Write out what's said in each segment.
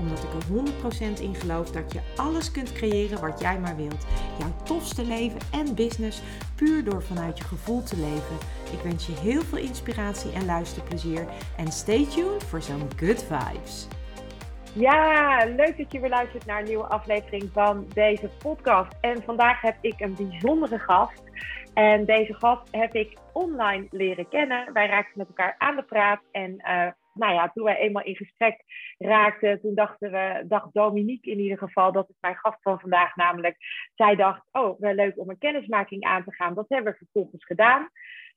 Omdat ik er 100% in geloof dat je alles kunt creëren wat jij maar wilt. Jouw tofste leven en business puur door vanuit je gevoel te leven. Ik wens je heel veel inspiratie en luisterplezier. En stay tuned voor zo'n good vibes. Ja, leuk dat je weer luistert naar een nieuwe aflevering van deze podcast. En vandaag heb ik een bijzondere gast. En deze gast heb ik online leren kennen. Wij raakten met elkaar aan de praat. En uh, nou ja, toen wij eenmaal in gesprek raakten, toen dachten we, dacht Dominique in ieder geval, dat is mijn gast van vandaag namelijk. Zij dacht, oh, wel leuk om een kennismaking aan te gaan. Dat hebben we vervolgens gedaan.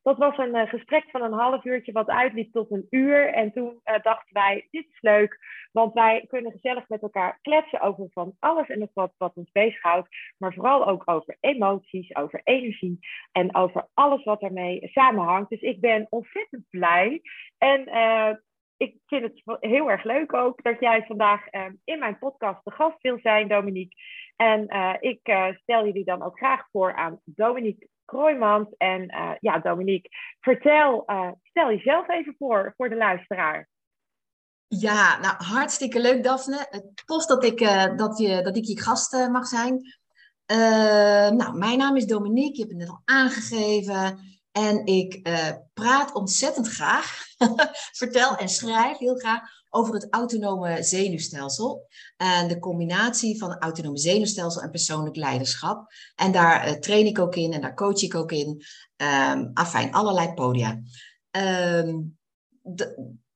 Dat was een uh, gesprek van een half uurtje wat uitliep tot een uur. En toen uh, dachten wij, dit is leuk, want wij kunnen gezellig met elkaar kletsen over van alles en nog wat wat ons bezighoudt. Maar vooral ook over emoties, over energie en over alles wat ermee samenhangt. Dus ik ben ontzettend blij. En uh, ik vind het heel erg leuk ook dat jij vandaag in mijn podcast de gast wil zijn, Dominique. En ik stel jullie dan ook graag voor aan Dominique Kroijmans. En uh, ja, Dominique, vertel, stel jezelf even voor, voor de luisteraar. Ja, nou hartstikke leuk Daphne. Het tof dat ik, uh, dat je, dat ik je gast mag zijn. nou, mijn naam is Dominique, je hebt het net al aangegeven. En ik praat ontzettend graag, vertel en schrijf heel graag over het autonome zenuwstelsel. En de combinatie van autonome zenuwstelsel en persoonlijk leiderschap. En daar uh, train ik ook in en daar coach ik ook in. Um, afijn, allerlei podia. Um,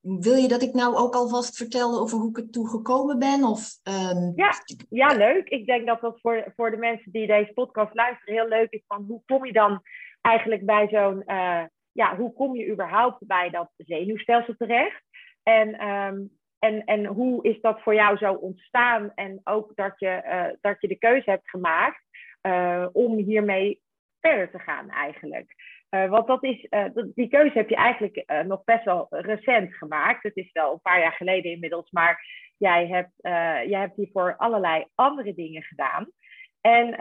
wil je dat ik nou ook alvast vertel over hoe ik er toe gekomen ben? Of, um... ja, ja, leuk. Ik denk dat dat voor, voor de mensen die deze podcast luisteren heel leuk is. Van hoe kom je dan eigenlijk bij zo'n... Uh, ja, hoe kom je überhaupt bij dat zenuwstelsel terecht? En, um, en, en hoe is dat voor jou zo ontstaan? En ook dat je, uh, dat je de keuze hebt gemaakt uh, om hiermee verder te gaan eigenlijk. Want dat is, die keuze heb je eigenlijk nog best wel recent gemaakt. Het is wel een paar jaar geleden inmiddels, maar jij hebt, jij hebt hiervoor allerlei andere dingen gedaan. En,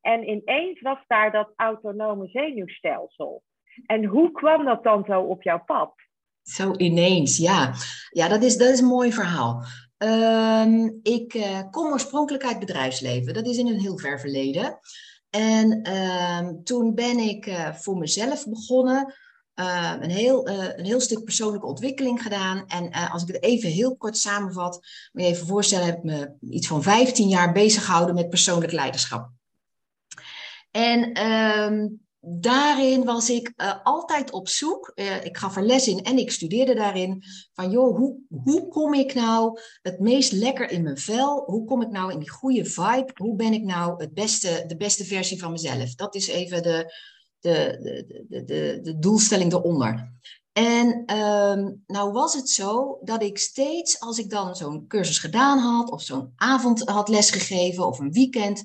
en ineens was daar dat autonome zenuwstelsel. En hoe kwam dat dan zo op jouw pad? Zo ineens, ja. Ja, dat is, dat is een mooi verhaal. Um, ik uh, kom oorspronkelijk uit bedrijfsleven. Dat is in een heel ver verleden. En um, toen ben ik uh, voor mezelf begonnen. Uh, een, heel, een heel stuk persoonlijke ontwikkeling gedaan. En als ik het even heel kort samenvat, moet je even voorstellen, heb me iets van 15 jaar bezig gehouden met persoonlijk leiderschap. En um, daarin was ik altijd op zoek. Ik gaf er les in en ik studeerde daarin. Van joh, hoe, hoe kom ik nou het meest lekker in mijn vel? Hoe kom ik nou in die goede vibe? Hoe ben ik nou het beste, de beste versie van mezelf? Dat is even de, de, de, de, de, de doelstelling eronder. En um, nou was het zo dat ik steeds, als ik dan zo'n cursus gedaan had, of zo'n avond had lesgegeven, of een weekend,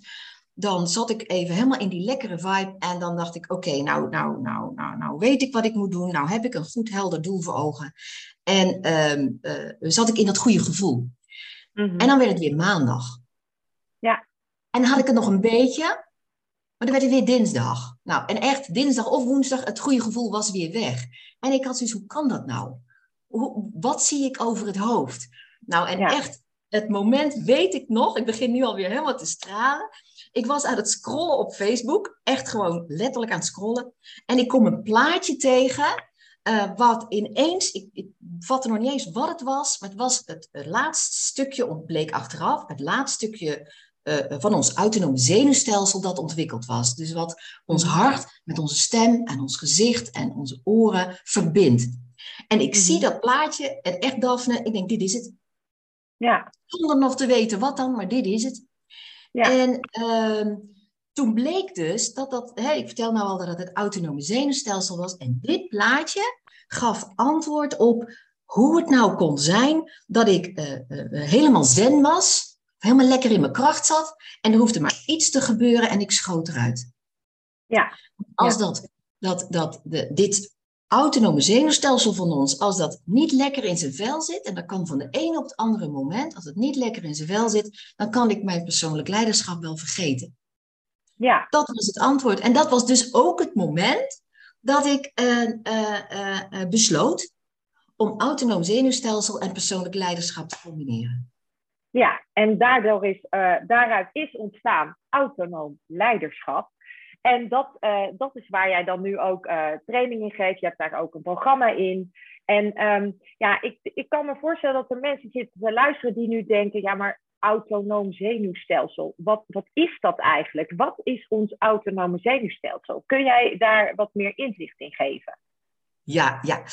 dan zat ik even helemaal in die lekkere vibe. En dan dacht ik, oké, nou, nou, nou, nou, nou weet ik wat ik moet doen. Nou heb ik een goed helder doel voor ogen. En um, uh, zat ik in dat goede gevoel. Mm -hmm. En dan werd het weer maandag. Ja. En dan had ik het nog een beetje. Maar dan werd het weer dinsdag. Nou, en echt dinsdag of woensdag, het goede gevoel was weer weg. En ik had zoiets, hoe kan dat nou? Hoe, wat zie ik over het hoofd? Nou, en ja. echt, het moment weet ik nog. Ik begin nu alweer helemaal te stralen ik was aan het scrollen op Facebook, echt gewoon letterlijk aan het scrollen. En ik kom een plaatje tegen, uh, wat ineens, ik, ik vatte nog niet eens wat het was, maar het was het, het laatste stukje, ontbleek achteraf, het laatste stukje uh, van ons autonome zenuwstelsel dat ontwikkeld was. Dus wat ons hart met onze stem en ons gezicht en onze oren verbindt. En ik zie mhm. dat plaatje en echt Daphne, ik denk dit is het. Ja. Zonder nog te weten wat dan, maar dit is het. Ja. En uh, toen bleek dus dat dat, hè, ik vertel nou al dat het autonome zenuwstelsel was. En dit plaatje gaf antwoord op hoe het nou kon zijn dat ik uh, uh, helemaal zen was, helemaal lekker in mijn kracht zat. En er hoefde maar iets te gebeuren en ik schoot eruit. Ja. Als dat, dat, dat de, dit autonome zenuwstelsel van ons, als dat niet lekker in zijn vel zit, en dat kan van de ene op het andere moment, als het niet lekker in zijn vel zit, dan kan ik mijn persoonlijk leiderschap wel vergeten. Ja. Dat was het antwoord. En dat was dus ook het moment dat ik uh, uh, besloot om autonoom zenuwstelsel en persoonlijk leiderschap te combineren. Ja, en daardoor is, daaruit is ontstaan autonoom leiderschap. En dat, uh, dat is waar jij dan nu ook uh, training in geeft. Je hebt daar ook een programma in. En um, ja, ik, ik kan me voorstellen dat er mensen zitten te luisteren die nu denken: ja, maar autonoom zenuwstelsel, wat, wat is dat eigenlijk? Wat is ons autonome zenuwstelsel? Kun jij daar wat meer inzicht in geven? Ja, ja.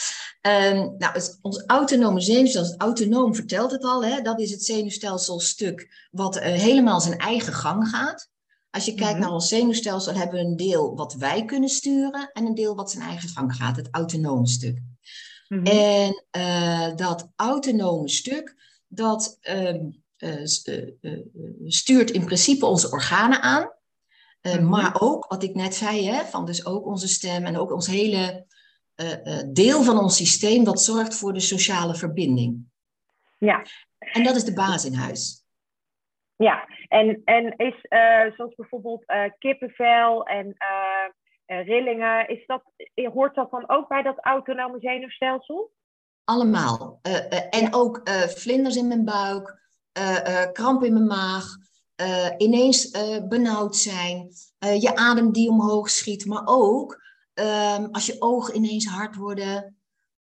Um, nou, het, ons autonome zenuwstelsel, autonoom vertelt het al, hè, dat is het zenuwstelselstuk wat uh, helemaal zijn eigen gang gaat. Als je kijkt mm -hmm. naar ons zenuwstelsel, hebben we een deel wat wij kunnen sturen en een deel wat zijn eigen gang gaat, het autonome stuk. Mm -hmm. En uh, dat autonome stuk, dat uh, stuurt in principe onze organen aan. Mm -hmm. Maar ook, wat ik net zei, hè, van dus ook onze stem en ook ons hele deel van ons systeem, dat zorgt voor de sociale verbinding. Ja. En dat is de baas in huis. Ja, en, en is uh, zoals bijvoorbeeld uh, kippenvel en uh, rillingen, is dat, hoort dat dan ook bij dat autonome zenuwstelsel? Allemaal. en ook vlinders in mijn buik, kramp in mijn maag, ineens benauwd zijn, je adem die omhoog schiet, maar ook um, als je ogen ineens hard worden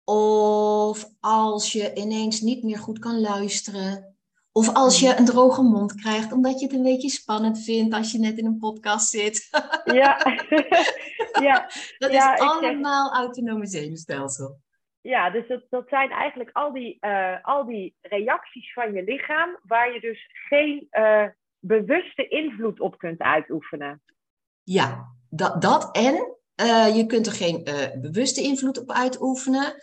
of als je ineens niet meer goed kan luisteren. Of als je een droge mond krijgt, omdat je het een beetje spannend vindt als je net in een podcast zit. Ja, ja. dat ja, is allemaal zeg... autonome zenuwstelsel. Ja, dus dat, dat zijn eigenlijk al die, uh, al die reacties van je lichaam waar je dus geen uh, bewuste invloed op kunt uitoefenen. Ja, dat, dat en uh, je kunt er geen bewuste invloed op uitoefenen.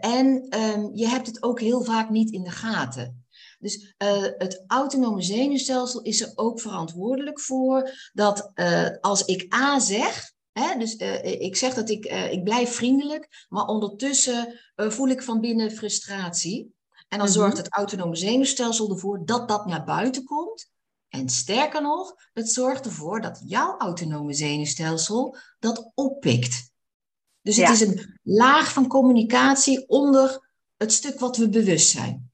en um, je hebt het ook heel vaak niet in de gaten. Dus het autonome zenuwstelsel is er ook verantwoordelijk voor dat als ik A zeg, hè, dus ik zeg dat ik, ik blijf vriendelijk, maar ondertussen voel ik van binnen frustratie. En dan -hmm. zorgt het autonome zenuwstelsel ervoor dat dat naar buiten komt. En sterker nog, het zorgt ervoor dat jouw autonome zenuwstelsel dat oppikt. Dus het ja. is een laag van communicatie onder het stuk wat we bewust zijn.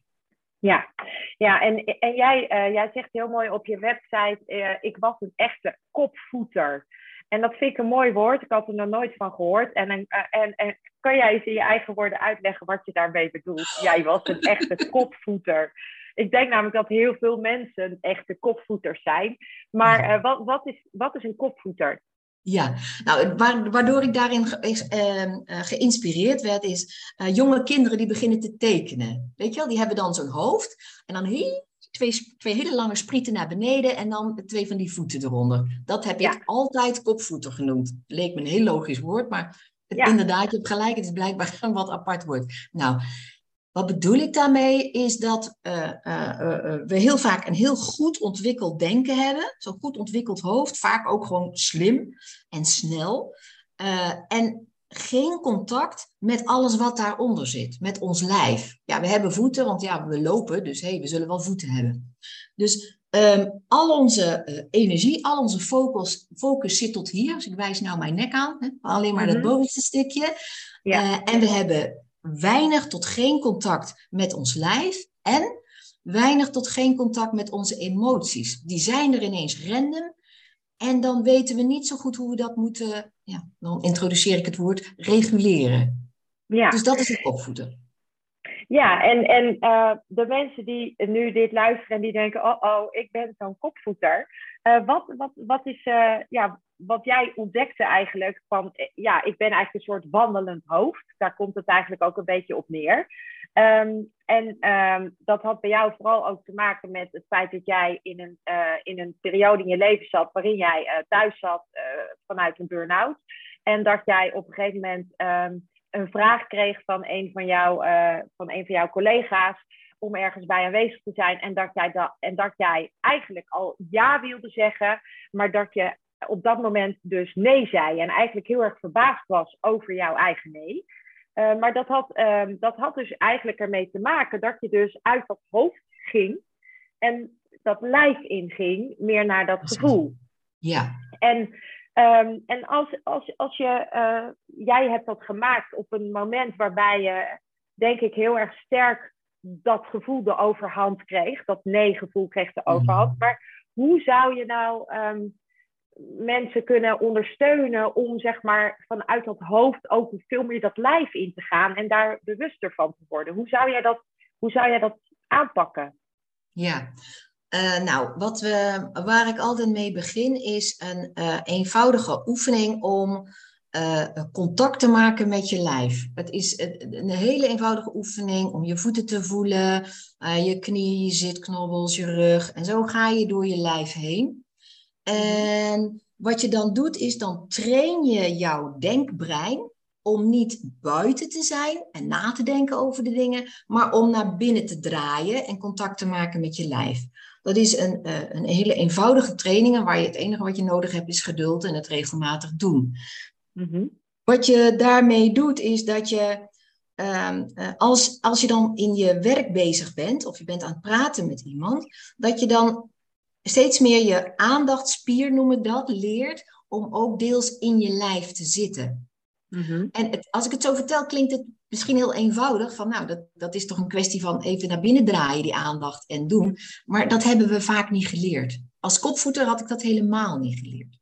Ja, ja en, en jij, uh, jij zegt heel mooi op je website, uh, ik was een echte kopvoeter. En dat vind ik een mooi woord, ik had er nog nooit van gehoord. En, en, en, en kan jij eens in je eigen woorden uitleggen wat je daarmee bedoelt? Jij was een echte kopvoeter. Ik denk namelijk dat heel veel mensen echte kopvoeters zijn. Maar uh, wat, wat, is, wat is een kopvoeter? Ja, nou, waardoor ik daarin ge, uh, geïnspireerd werd, is uh, jonge kinderen die beginnen te tekenen. Weet je wel, die hebben dan zo'n hoofd en dan heel, twee, twee hele lange sprieten naar beneden en dan twee van die voeten eronder. Dat heb ja. ik altijd kopvoeten genoemd. Leek me een heel logisch woord, maar het, ja. inderdaad, je hebt gelijk, het is blijkbaar een wat apart woord. Nou, wat bedoel ik daarmee is dat uh, uh, uh, we heel vaak een heel goed ontwikkeld denken hebben, zo'n goed ontwikkeld hoofd, vaak ook gewoon slim en snel. en geen contact met alles wat daaronder zit, met ons lijf. Ja, we hebben voeten, want ja, we lopen, dus hey, we zullen wel voeten hebben. Dus um, al onze energie, al onze focus, focus zit tot hier. Dus ik wijs nou mijn nek aan, hè? alleen maar dat bovenste stukje. Ja. en we hebben weinig tot geen contact met ons lijf en weinig tot geen contact met onze emoties. Die zijn er ineens random en dan weten we niet zo goed hoe we dat moeten, ja, dan introduceer ik het woord, reguleren. Ja. Dus dat is het opvoeden. Ja, en, en uh, de mensen die nu dit luisteren en die denken, oh oh, ik ben zo'n kopvoeter. Uh, wat, wat, wat is, uh, ja, wat jij ontdekte eigenlijk van, ja, ik ben eigenlijk een soort wandelend hoofd. Daar komt het eigenlijk ook een beetje op neer. Um, en um, dat had bij jou vooral ook te maken met het feit dat jij in een, uh, in een periode in je leven zat waarin jij uh, thuis zat vanuit een burn-out. En dat jij op een gegeven moment um, een vraag kreeg van een van, jou, van een van jouw collega's om ergens bij aanwezig te zijn. En dat, jij dat, en dat jij eigenlijk al ja wilde zeggen, maar dat je op dat moment dus nee zei en eigenlijk heel erg verbaasd was over jouw eigen nee. Uh, maar dat had, uh, dat had dus eigenlijk ermee te maken dat je dus uit dat hoofd ging en dat lijf inging, meer naar dat gevoel. Ja. En, um, en als, als, als je, uh, jij hebt dat gemaakt op een moment waarbij je, denk ik, heel erg sterk dat gevoel de overhand kreeg, dat nee-gevoel kreeg de overhand. Mm. Maar hoe zou je nou um, mensen kunnen ondersteunen om zeg maar vanuit dat hoofd ook veel meer dat lijf in te gaan en daar bewuster van te worden? Hoe zou jij dat, hoe zou jij dat aanpakken? Ja, uh, nou, wat we, waar ik altijd mee begin is een uh, eenvoudige oefening om uh, contact te maken met je lijf. Het is een hele eenvoudige oefening om je voeten te voelen, je knieën, je zitknobbels, je rug. En zo ga je door je lijf heen. En wat je dan doet, is dan train je jouw denkbrein om niet buiten te zijn en na te denken over de dingen, maar om naar binnen te draaien en contact te maken met je lijf. Dat is een, uh, een hele eenvoudige training waar je het enige wat je nodig hebt is geduld en het regelmatig doen. Mm-hmm. Wat je daarmee doet is dat je, um, uh, als, als je dan in je werk bezig bent of je bent aan het praten met iemand, dat je dan steeds meer je aandachtspier, noem ik dat, leert om ook deels in je lijf te zitten. Mm-hmm. En het, als ik het zo vertel, klinkt het misschien heel eenvoudig. Van nou, dat, dat is toch een kwestie van even naar binnen draaien, die aandacht en doen. Maar dat hebben we vaak niet geleerd. Als kopvoeter had ik dat helemaal niet geleerd.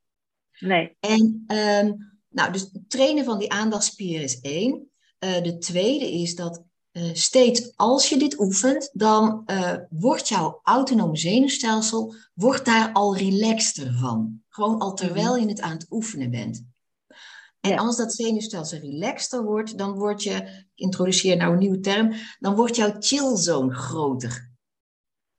Nee. En um, nou, dus trainen van die aandachtspier is één. Uh, de tweede is dat uh, steeds als je dit oefent, dan uh, wordt jouw autonome zenuwstelsel wordt daar al relaxter van. Gewoon al terwijl mhm. je het aan het oefenen bent. En ja. als dat zenuwstelsel relaxter wordt, dan word je, ik introduceer nou een nieuwe term, dan wordt jouw chillzone groter.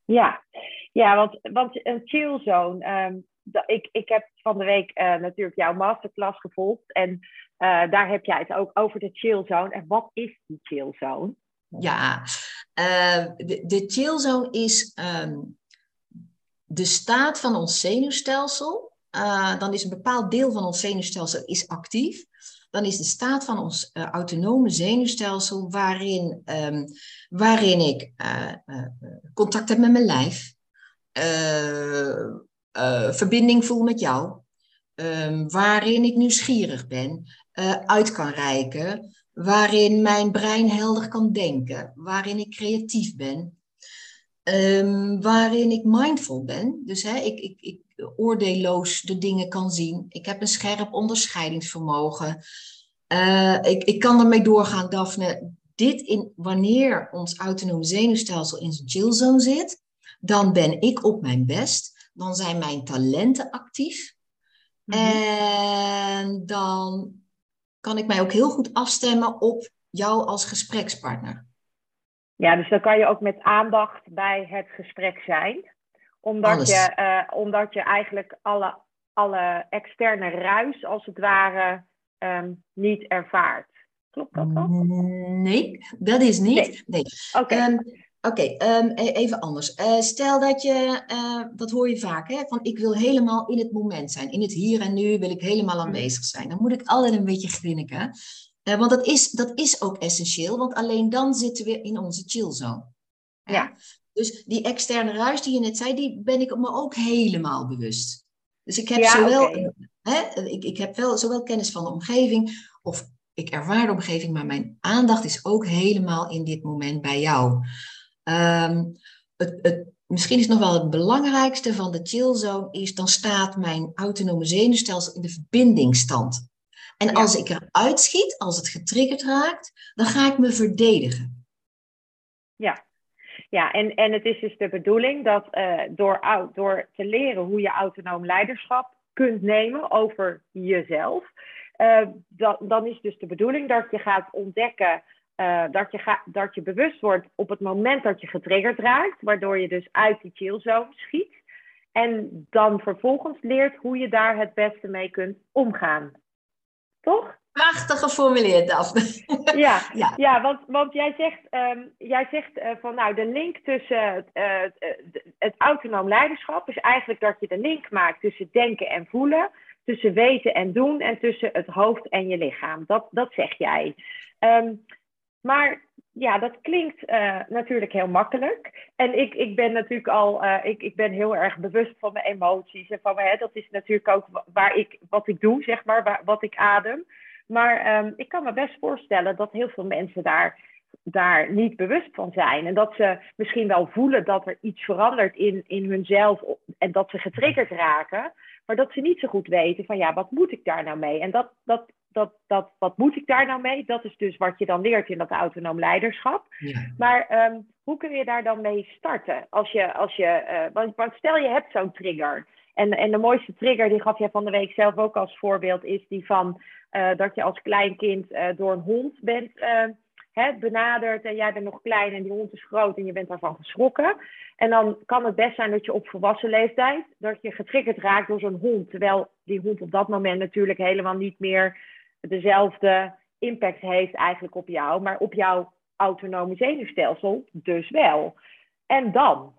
Ja, ja want, want een chillzone, um, ik, ik heb van de week uh, natuurlijk jouw masterclass gevolgd en uh, daar heb jij het ook over de chillzone. En wat is die chillzone? Ja, uh, de, de chillzone is um, de staat van ons zenuwstelsel. Uh, dan is een bepaald deel van ons zenuwstelsel is actief. Dan is de staat van ons uh, autonome zenuwstelsel waarin, um, waarin ik uh, contact heb met mijn lijf, verbinding voel met jou, waarin ik nieuwsgierig ben, uit kan reiken, waarin mijn brein helder kan denken, waarin ik creatief ben, um, waarin ik mindful ben. Dus hè, ik, ik, ik oordeelloos de dingen kan zien. Ik heb een scherp onderscheidingsvermogen. Uh, ik, ik kan ermee doorgaan, Daphne. Dit in, wanneer ons autonome zenuwstelsel in zijn chillzone zit, dan ben ik op mijn best. Dan zijn mijn talenten actief. Mm -hmm. En dan kan ik mij ook heel goed afstemmen op jou als gesprekspartner. Ja, dus dan kan je ook met aandacht bij het gesprek zijn omdat, je, uh, omdat je eigenlijk alle, alle externe ruis, als het ware, um, niet ervaart. Klopt dat dan? Nee, dat is niet. Nee. Oké. Okay. Um, Oké, okay, um, even anders. Uh, stel dat je, uh, dat hoor je vaak, hè, van ik wil helemaal in het moment zijn. In het hier en nu wil ik helemaal aanwezig zijn. Dan moet ik altijd een beetje grinniken. Uh, want dat is, dat is ook essentieel, want alleen dan zitten we in onze chillzone. Ja. Dus die externe ruis die je net zei, die ben ik me ook helemaal bewust. Dus ik heb, ja, zowel, okay. hè, ik, ik heb wel zowel kennis van de omgeving, of ik ervaar de omgeving, maar mijn aandacht is ook helemaal in dit moment bij jou. Um, het, het, misschien is nog wel het belangrijkste van de chillzone, is dan staat mijn autonome zenuwstelsel in de verbindingsstand. En ja. als ik eruit schiet, als het getriggerd raakt, dan ga ik me verdedigen. Ja, ja, en, en het is dus de bedoeling dat uh, door, door te leren hoe je autonoom leiderschap kunt nemen over jezelf, uh, dat, dan is dus de bedoeling dat je gaat ontdekken, uh, dat, je ga, dat je bewust wordt op het moment dat je getriggerd raakt, waardoor je dus uit die chillzone schiet. En dan vervolgens leert hoe je daar het beste mee kunt omgaan. Toch? Prachtig geformuleerd, Daphne. Ja, ja. ja want, want jij zegt, um, jij zegt uh, van nou, de link tussen het, uh, het autonoom leiderschap is eigenlijk dat je de link maakt tussen denken en voelen. tussen weten en doen en tussen het hoofd en je lichaam. Dat, dat zeg jij. Ehm, maar ja, dat klinkt uh, natuurlijk heel makkelijk. En ik, ik ben natuurlijk al, uh, ik, ik ben heel erg bewust van mijn emoties. En van, hè, dat is natuurlijk ook waar ik, wat ik doe, zeg maar, waar, wat ik adem. Maar um, ik kan me best voorstellen dat heel veel mensen daar, daar niet bewust van zijn. En dat ze misschien wel voelen dat er iets verandert in, in hunzelf. En dat ze getriggerd raken. Maar dat ze niet zo goed weten van ja, wat moet ik daar nou mee? En dat, dat dat, dat, wat moet ik daar nou mee? Dat is dus wat je dan leert in dat autonoom leiderschap. Maar um, hoe kun je daar dan mee starten? Als je, als je, uh, want, want, stel je hebt zo'n trigger. En, en de mooiste trigger, die gaf je van de week zelf ook als voorbeeld, is die van uh, dat je als klein kind uh, door een hond bent hè, benaderd. En jij bent nog klein en die hond is groot en je bent daarvan geschrokken. En dan kan het best zijn dat je op volwassen leeftijd, dat je getriggerd raakt door zo'n hond. Terwijl die hond op dat moment natuurlijk helemaal niet meer dezelfde impact heeft eigenlijk op jou, maar op jouw autonome zenuwstelsel dus wel. En dan?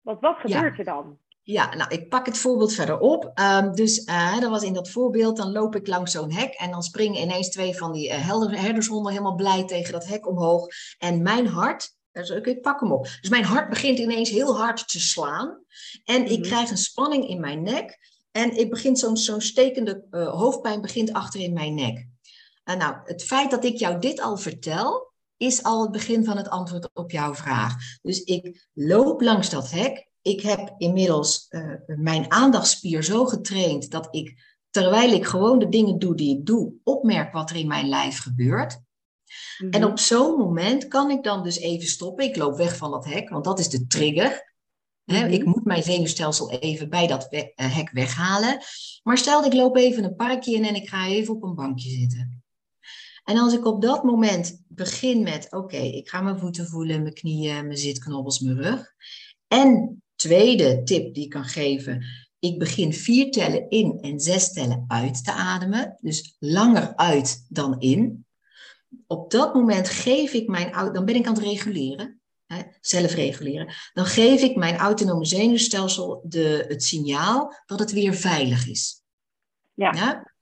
Want wat gebeurt er dan? Ja, nou, ik pak het voorbeeld verder op. Um, dus uh, dat was in dat voorbeeld, dan loop ik langs zo'n hek en dan springen ineens twee van die uh, herdershonden helemaal blij tegen dat hek omhoog. En mijn hart, dus ik pak hem op. Dus mijn hart begint ineens heel hard te slaan. En ik mhm. krijg een spanning in mijn nek. En ik begin zo'n zo'n stekende uh, hoofdpijn begint achter in mijn nek. Uh, nou, het feit dat ik jou dit al vertel, is al het begin van het antwoord op jouw vraag. Dus ik loop langs dat hek. Ik heb inmiddels uh, mijn aandachtspier zo getraind dat ik, terwijl ik gewoon de dingen doe die ik doe, opmerk wat er in mijn lijf gebeurt. En mhm. op zo'n moment kan ik dan dus even stoppen. Ik loop weg van dat hek, want dat is de trigger. Mhm. ik moet mijn zenuwstelsel even bij dat eh, hek weghalen. Maar stel ik loop even een parkje in en ik ga even op een bankje zitten. En als ik op dat moment begin met, oké, ik ga mijn voeten voelen, mijn knieën, mijn zitknobbels, mijn rug. En tweede tip die ik kan geven, ik begin vier tellen in en zes tellen uit te ademen. Dus langer uit dan in. Op dat moment geef ik mijn, dan ben ik aan het reguleren zelf reguleren, dan geef ik mijn autonome zenuwstelsel de, het signaal dat het weer veilig is. Ja. ja?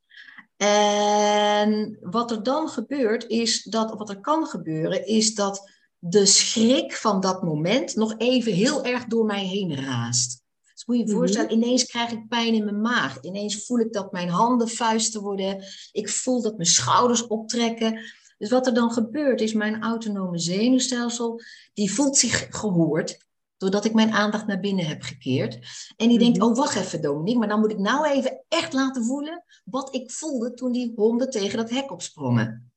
En wat er dan gebeurt, is dat, wat er kan gebeuren, is dat de schrik van dat moment nog even heel erg door mij heen raast. Dus moet je je mhm. voorstellen, ineens krijg ik pijn in mijn maag. Ineens voel ik dat mijn handen vuisten worden. Ik voel dat mijn schouders optrekken. Dus wat er dan gebeurt is mijn autonome zenuwstelsel, die voelt zich gehoord doordat ik mijn aandacht naar binnen heb gekeerd. En die denkt, mhm. oh wacht even Dominique, maar dan moet ik nou even echt laten voelen wat ik voelde toen die honden tegen dat hek opsprongen.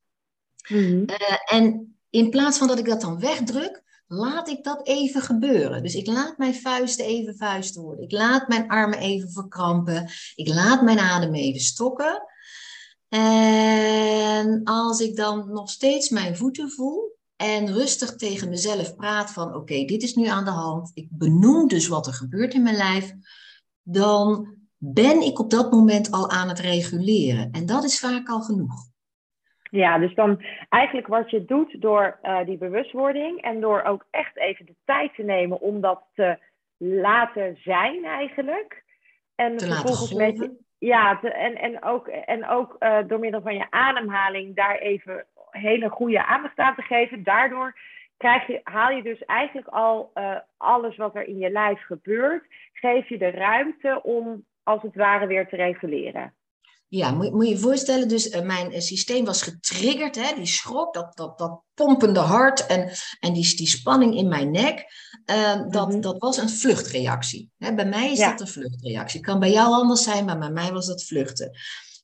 Mm en in plaats van dat ik dat dan wegdruk, laat ik dat even gebeuren. Dus ik laat mijn vuisten even vuisten worden. Ik laat mijn armen even verkrampen. Ik laat mijn adem even stokken. En als ik dan nog steeds mijn voeten voel en rustig tegen mezelf praat van oké, dit is nu aan de hand. Ik benoem dus wat er gebeurt in mijn lijf. Dan ben ik op dat moment al aan het reguleren. En dat is vaak al genoeg. Ja, dus dan eigenlijk wat je doet door uh, die bewustwording en door ook echt even de tijd te nemen om dat te laten zijn eigenlijk. En te vervolgens met je, ja, en, en ook, en ook uh, door middel van je ademhaling daar even hele goede aandacht aan te geven. Daardoor krijg je, haal je dus eigenlijk al uh, alles wat er in je lijf gebeurt, geef je de ruimte om als het ware weer te reguleren. Ja, moet, moet je je voorstellen, dus uh, mijn uh, systeem was getriggerd, hè, die schrok, dat, dat, dat pompende hart en, en die, die spanning in mijn nek, uh, dat, mm -hmm. dat was een vluchtreactie. Hè, bij mij is ja. dat een vluchtreactie. Het kan bij jou anders zijn, maar bij mij was dat vluchten.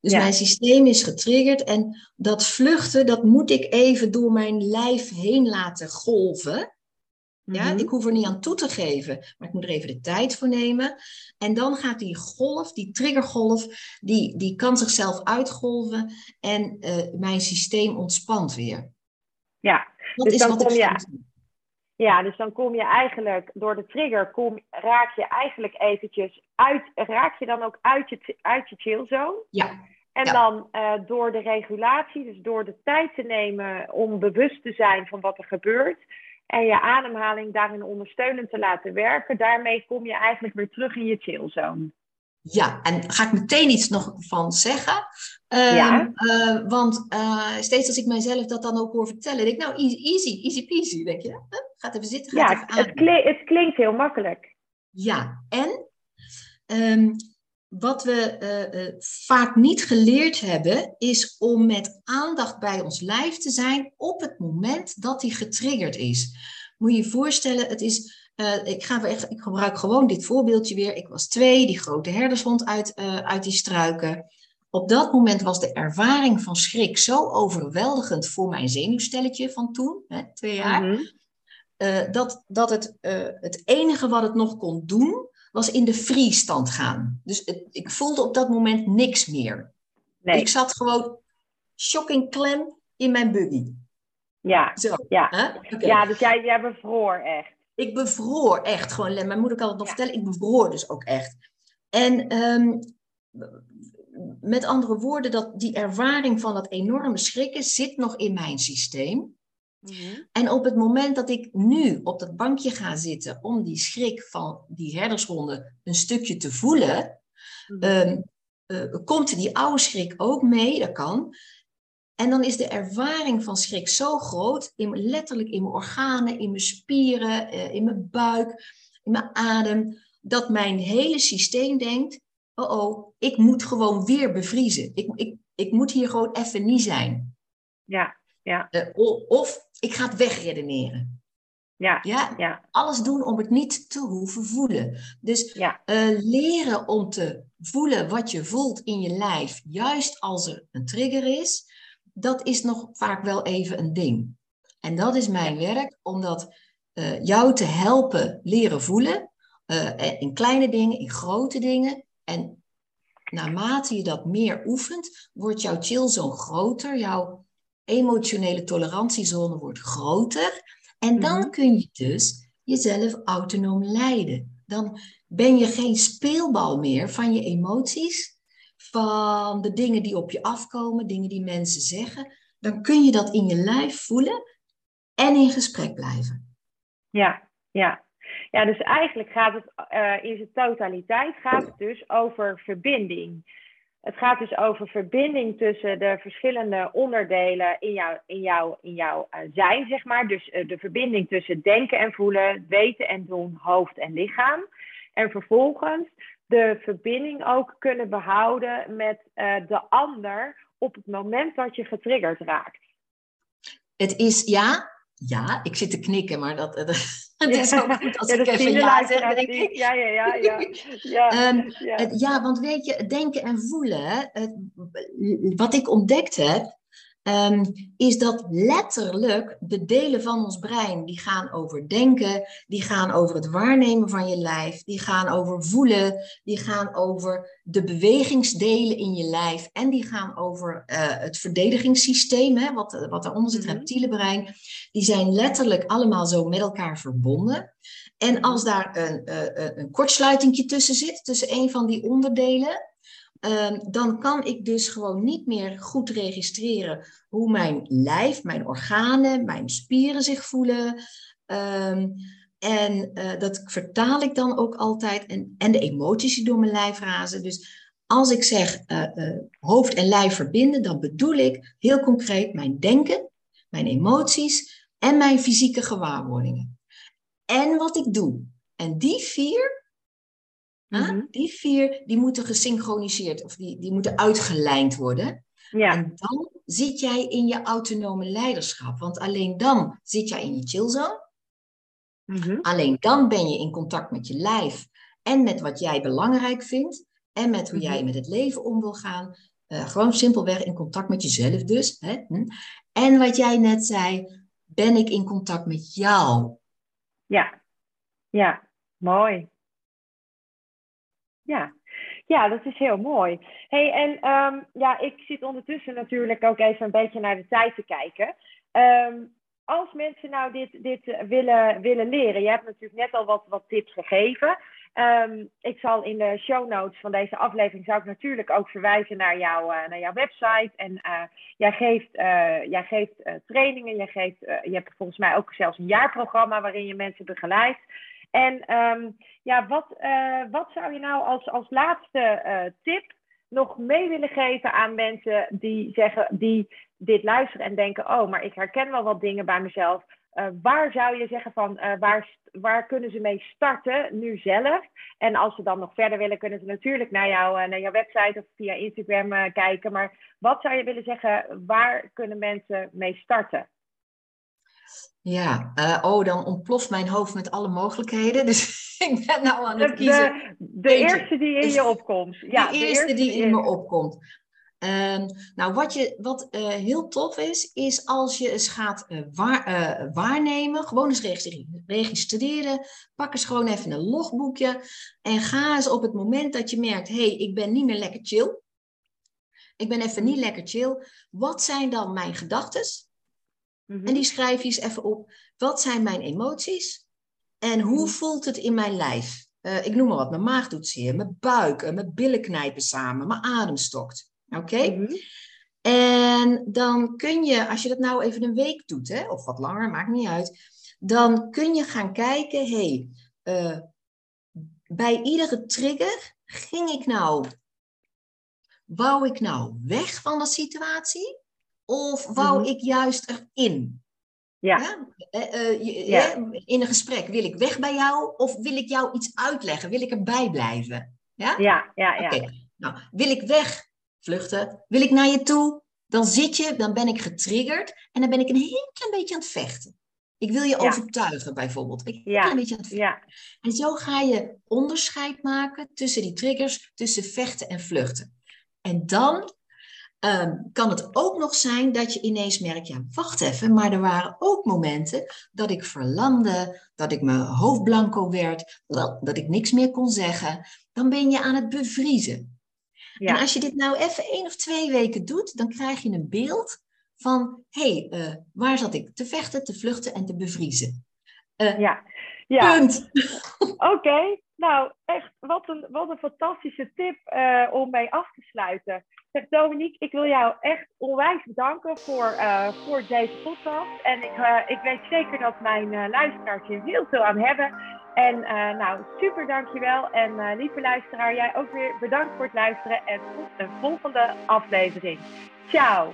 Dus ja. mijn systeem is getriggerd en dat vluchten, dat moet ik even door mijn lijf heen laten golven. Ja, mm -hmm. ik hoef er niet aan toe te geven, maar ik moet er even de tijd voor nemen. En dan gaat die golf, die triggergolf, die, die kan zichzelf uitgolven en uh, mijn systeem ontspant weer. Ja, dat dus is dan wat kom je. Ja, dus dan kom je eigenlijk door de trigger, kom, raak je eigenlijk eventjes uit, raak je dan ook uit je, uit je chillzone. Ja. En ja. dan uh, door de regulatie, dus door de tijd te nemen om bewust te zijn van wat er gebeurt, en je ademhaling daarin ondersteunend te laten werken, daarmee kom je eigenlijk weer terug in je chillzone. Ja, en ga ik meteen iets nog van zeggen. Um, ja. Uh, want uh, steeds als ik mijzelf dat dan ook hoor vertellen, denk ik, nou, easy, easy, easy peasy, denk je. Huh? Gaat even zitten, gaat ja, even het, klinkt, het klinkt heel makkelijk. Ja, en um, wat we uh, vaak niet geleerd hebben, is om met aandacht bij ons lijf te zijn op het moment dat die getriggerd is. Moet je je voorstellen, het is uh, ik, ga echt, ik gebruik gewoon dit voorbeeldje weer. Ik was twee, die grote herdershond uit, uit die struiken. Op dat moment was de ervaring van schrik zo overweldigend voor mijn zenuwstelletje van toen, hè, twee jaar, mm -hmm. uh, dat, dat het, het enige wat het nog kon doen, was in de freestand gaan. Dus het, ik voelde op dat moment niks meer. Nee. Ik zat gewoon shocking klem in mijn buggy. Ja, Zo, ja. Okay. ja dus jij, jij bevroor echt. Ik bevroor echt gewoon. Mijn moeder kan het nog ja. vertellen. Ik bevroor dus ook echt. En um, met andere woorden, dat die ervaring van dat enorme schrikken zit nog in mijn systeem. Mm -hmm. En op het moment dat ik nu op dat bankje ga zitten om die schrik van die herdershonden een stukje te voelen, mm -hmm. um, uh, komt die oude schrik ook mee, dat kan. En dan is de ervaring van schrik zo groot, in, letterlijk in mijn organen, in mijn spieren, uh, in mijn buik, in mijn adem, dat mijn hele systeem denkt, oh oh, ik moet gewoon weer bevriezen. Ik, ik, ik moet hier gewoon even niet zijn. Ja, ja. Uh, of ik ga het wegredeneren. Ja, ja, ja. Alles doen om het niet te hoeven voelen. Dus ja. uh, leren om te voelen wat je voelt in je lijf, juist als er een trigger is, dat is nog vaak wel even een ding. En dat is mijn werk, om dat uh, jou te helpen leren voelen. Uh, in kleine dingen, in grote dingen. En naarmate je dat meer oefent, wordt jouw chillzone groter. Jouw emotionele tolerantiezone wordt groter. En dan mm-hmm. kun je dus jezelf autonoom leiden. Dan ben je geen speelbal meer van je emoties, van de dingen die op je afkomen, dingen die mensen zeggen, dan kun je dat in je lijf voelen en in gesprek blijven. Ja, ja. Ja, dus eigenlijk gaat het uh, in zijn totaliteit gaat het dus over verbinding. Het gaat dus over verbinding tussen de verschillende onderdelen in jouw, in jouw, in jouw uh, zijn, zeg maar. Dus uh, de verbinding tussen denken en voelen, weten en doen, hoofd en lichaam. En vervolgens de verbinding ook kunnen behouden met uh, de ander op het moment dat je getriggerd raakt. Het is ja, ja, ik zit te knikken, maar dat, dat het is ook goed als ja, ik even ja zeg, denk ik. Ja, ja, ja. Ja, ja, um, ja. Het, ja want weet je, denken en voelen, het, wat ik ontdekt heb, um, is dat letterlijk de delen van ons brein die gaan over denken, die gaan over het waarnemen van je lijf, die gaan over voelen, die gaan over de bewegingsdelen in je lijf en die gaan over uh, het verdedigingssysteem, hè, wat, wat daaronder zit, het mm-hmm. reptiele brein. Die zijn letterlijk allemaal zo met elkaar verbonden. En als daar een, uh, een kortsluiting tussen zit, tussen een van die onderdelen, Um, dan kan ik dus gewoon niet meer goed registreren hoe mijn lijf, mijn organen, mijn spieren zich voelen. Um, en uh, dat vertaal ik dan ook altijd. En, en de emoties die door mijn lijf razen. Dus als ik zeg uh, uh, hoofd en lijf verbinden, dan bedoel ik heel concreet mijn denken, mijn emoties en mijn fysieke gewaarwordingen. En wat ik doe. En die vier, Mm-hmm. Die vier die moeten gesynchroniseerd of die, die moeten uitgelijnd worden. Ja. En dan zit jij in je autonome leiderschap. Want alleen dan zit jij in je chillzone. Mm-hmm. Alleen dan ben je in contact met je lijf en met wat jij belangrijk vindt. En met hoe mm-hmm. jij met het leven om wil gaan. Uh, gewoon simpelweg in contact met jezelf dus. Hè? Hm? En wat jij net zei, ben ik in contact met jou? Ja, ja, mooi. Ja. ja, dat is heel mooi. hey, en um, ja, ik zit ondertussen natuurlijk ook even een beetje naar de tijd te kijken. Um, als mensen nou dit, dit willen, willen leren, je hebt natuurlijk net al wat, wat tips gegeven. Um, ik zal in de show notes van deze aflevering zou ik natuurlijk ook verwijzen naar, jou, uh, naar jouw website. En uh, jij geeft, jij geeft trainingen, jij geeft, je hebt volgens mij ook zelfs een jaarprogramma waarin je mensen begeleidt. En ehm, ja, wat, wat zou je nou als, als laatste tip nog mee willen geven aan mensen die zeggen, die dit luisteren en denken, oh, maar ik herken wel wat dingen bij mezelf. Uh, waar zou je zeggen van waar, waar kunnen ze mee starten nu zelf? En als ze dan nog verder willen, kunnen ze natuurlijk naar, jou, uh, naar jouw website of via Instagram kijken. Maar wat zou je willen zeggen, waar kunnen mensen mee starten? Ja, oh, dan ontploft mijn hoofd met alle mogelijkheden. Dus ik ben nou aan het kiezen. De, de eerste die in je opkomt. Ja, de, eerste, die in me opkomt. Um, nou, wat, je, wat uh, heel tof is, is als je eens gaat uh, waar, waarnemen, gewoon eens registreren, pak eens gewoon even een logboekje en ga eens op het moment dat je merkt, hé, hey, ik ben niet meer lekker chill, ik ben even niet lekker chill, wat zijn dan mijn gedachten? Mm -hmm. En die schrijf je eens even op. Wat zijn mijn emoties? En hoe mhm. voelt het in mijn lijf? ik noem maar wat, mijn maag doet zeer, mijn buik, mijn billen knijpen samen, mijn adem stokt. Oké? Mhm. En dan kun je, als je dat nou even een week doet, hè, of wat langer, maakt niet uit, dan kun je gaan kijken, hé, hey, uh, bij iedere trigger ging ik nou, wou ik nou weg van de situatie? Of wou mhm. ik juist erin? Ja. ja? Uh, uh, ja. In een gesprek, wil ik weg bij jou of wil ik jou iets uitleggen? Wil ik erbij blijven? Ja, ja, ja. ja. Okay. Nou, wil ik weg vluchten. Wil ik naar je toe? Dan zit je, dan ben ik getriggerd en dan ben ik een heel klein beetje aan het vechten. Ik wil je overtuigen bijvoorbeeld. Ik ben ja. een beetje aan het vechten. Ja. En zo ga je onderscheid maken tussen die triggers, tussen vechten en vluchten. En dan ehm, kan het ook nog zijn dat je ineens merkt, ja, wacht even, maar er waren ook momenten dat ik verlamde, dat ik mijn hoofd blanco werd, dat ik niks meer kon zeggen. Dan ben je aan het bevriezen. En als je dit nou even één of twee weken doet, dan krijg je een beeld van, hé, hey, uh, waar zat ik te vechten, te vluchten en te bevriezen? Uh, ja. ja. Punt. Oké, nou echt, wat een, wat een fantastische tip uh, om mee af te sluiten. Zeg Dominique, ik wil jou echt onwijs bedanken voor, voor deze podcast. En ik, ik weet zeker dat mijn luisteraars hier heel veel aan hebben. En nou, super dankjewel. En lieve luisteraar, jij ook weer bedankt voor het luisteren. En tot een volgende aflevering. Ciao!